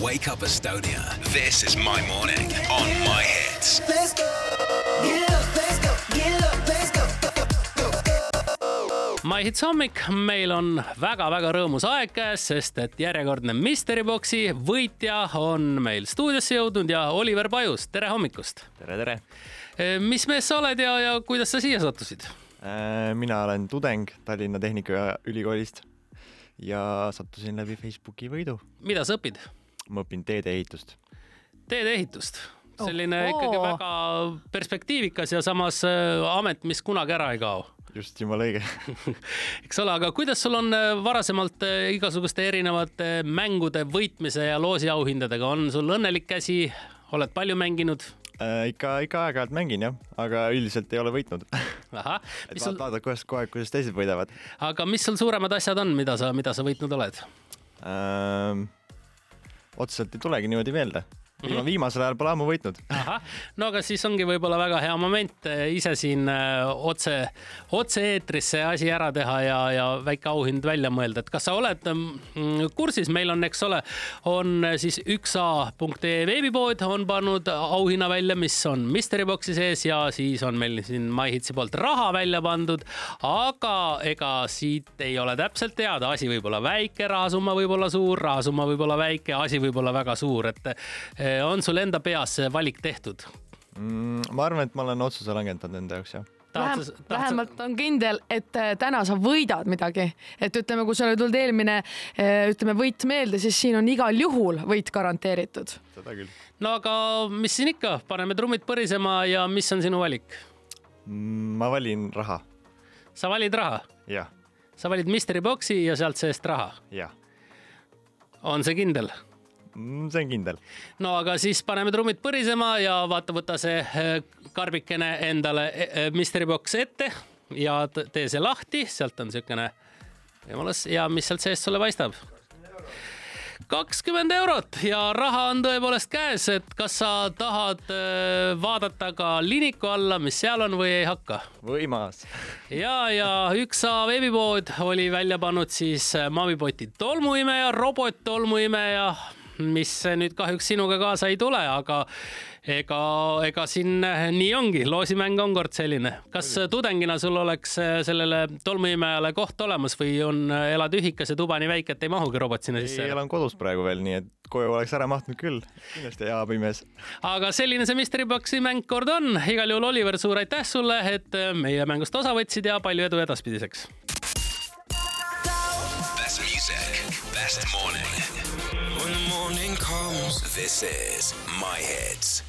Wake Up Estonia. This is my morning on my hits. Let's go. Get up, let's go. Get up, let's go. My Hits hommik, meil on väga-väga rõõmus aeg käes, sest et järjekordne Mystery Boxi võitja on meil stuudiosse jõudnud ja Oliver Pajus, tere hommikust. tere, tere! mis mees sa oled ja, ja kuidas sa siia sattusid? mina olen tudeng Tallinna Tehnikaülikoolist ja sattusin läbi Facebooki võidu. mida sa õpid? Ma õpin teedeehitust. teedeehitust? selline Ohoo. ikkagi väga perspektiivikas ja samas äh, amet, mis kunagi ära ei kao just, jumala õige eks ole, aga kuidas sul on äh, varasemalt äh, igasuguste erinevate mängude võitmise ja loosiauhindadega, on sul õnnelik käsi, oled palju mänginud? äh, ikka, ikka aeg-ajalt mängin jah, aga üldiselt ei ole võitnud ahah, et mis sul, vaata kohe, kohe, kuidas teised võidavad aga mis sul suuremad asjad on, mida sa, mida sa võitnud oled? ähm, otseselt ei tulegi niimoodi meelde Mhm. Viima, viimasel ajal pole ammu võitnud. No aga siis ongi võib-olla väga hea moment eh, ise siin eh, otse, otse-eetris see asi ära teha ja, ja väike auhind välja mõelda, et kas sa oled mm, kursis, meil on, eks ole, on eh, siis üksa.ee veebipood on pannud auhinna välja, mis on Mystery Boxi sees ja siis on meil siin MyHitsi poolt raha välja pandud. aga ega siit ei ole täpselt teada, asi võib olla väike, rahasumma võib olla suur, rahasumma võib olla väike, asi võib olla väga suur, et on sul enda peas see valik tehtud? mm,. ma arvan, et ma olen otsuse langetanud enda jaoks jah Vähem, vähemalt on kindel, et äh, täna sa võidad midagi, et ütleme, kui sulle ei tulnud eelmine äh, ütleme võit meelde, siis siin on igal juhul võit garanteeritud. seda küll no aga mis siin ikka, paneme trummid põrisema ja mis on sinu valik? mm, ma valin raha sa valid raha, jah, sa valid mystery box'i ja sealt seest raha, jah on see kindel? Mm, see on kindel. No aga siis paneme trummid põrisema ja vaata, võta see äh, karbikene endale äh, mystery box ette ja tee see lahti, sealt on niisugune võimalus ja mis sealt seest sulle paistab? kakskümmend eurot ja raha on tõepoolest käes, et kas sa tahad äh, vaadata ka liniku alla, mis seal on või ei hakka? võimas. Ja, ja üks A veebipood oli välja pannud siis äh, Mamipoti tolmuimeja, robot-tolmuimeja, mis nüüd kahjuks sinuga kaasa ei tule, aga ega, ega siin äh, nii ongi, loosimäng on kord selline. kas tudengina sul oleks äh, sellele tolmuimejale koht olemas või on, elad ühikas ja tuba nii väike, et ei mahugi robot sinna sisse? ei elan kodus praegu veel, nii et koju oleks ära mahtunud küll. kindlasti hea abimees. aga selline see Mystery Boxi mäng kord on. igal juhul, Oliver, suur aitäh sulle, et meie mängust osa võtsid ja palju edu edaspidiseks. Best music, best morning. The morning comes. This is my hits.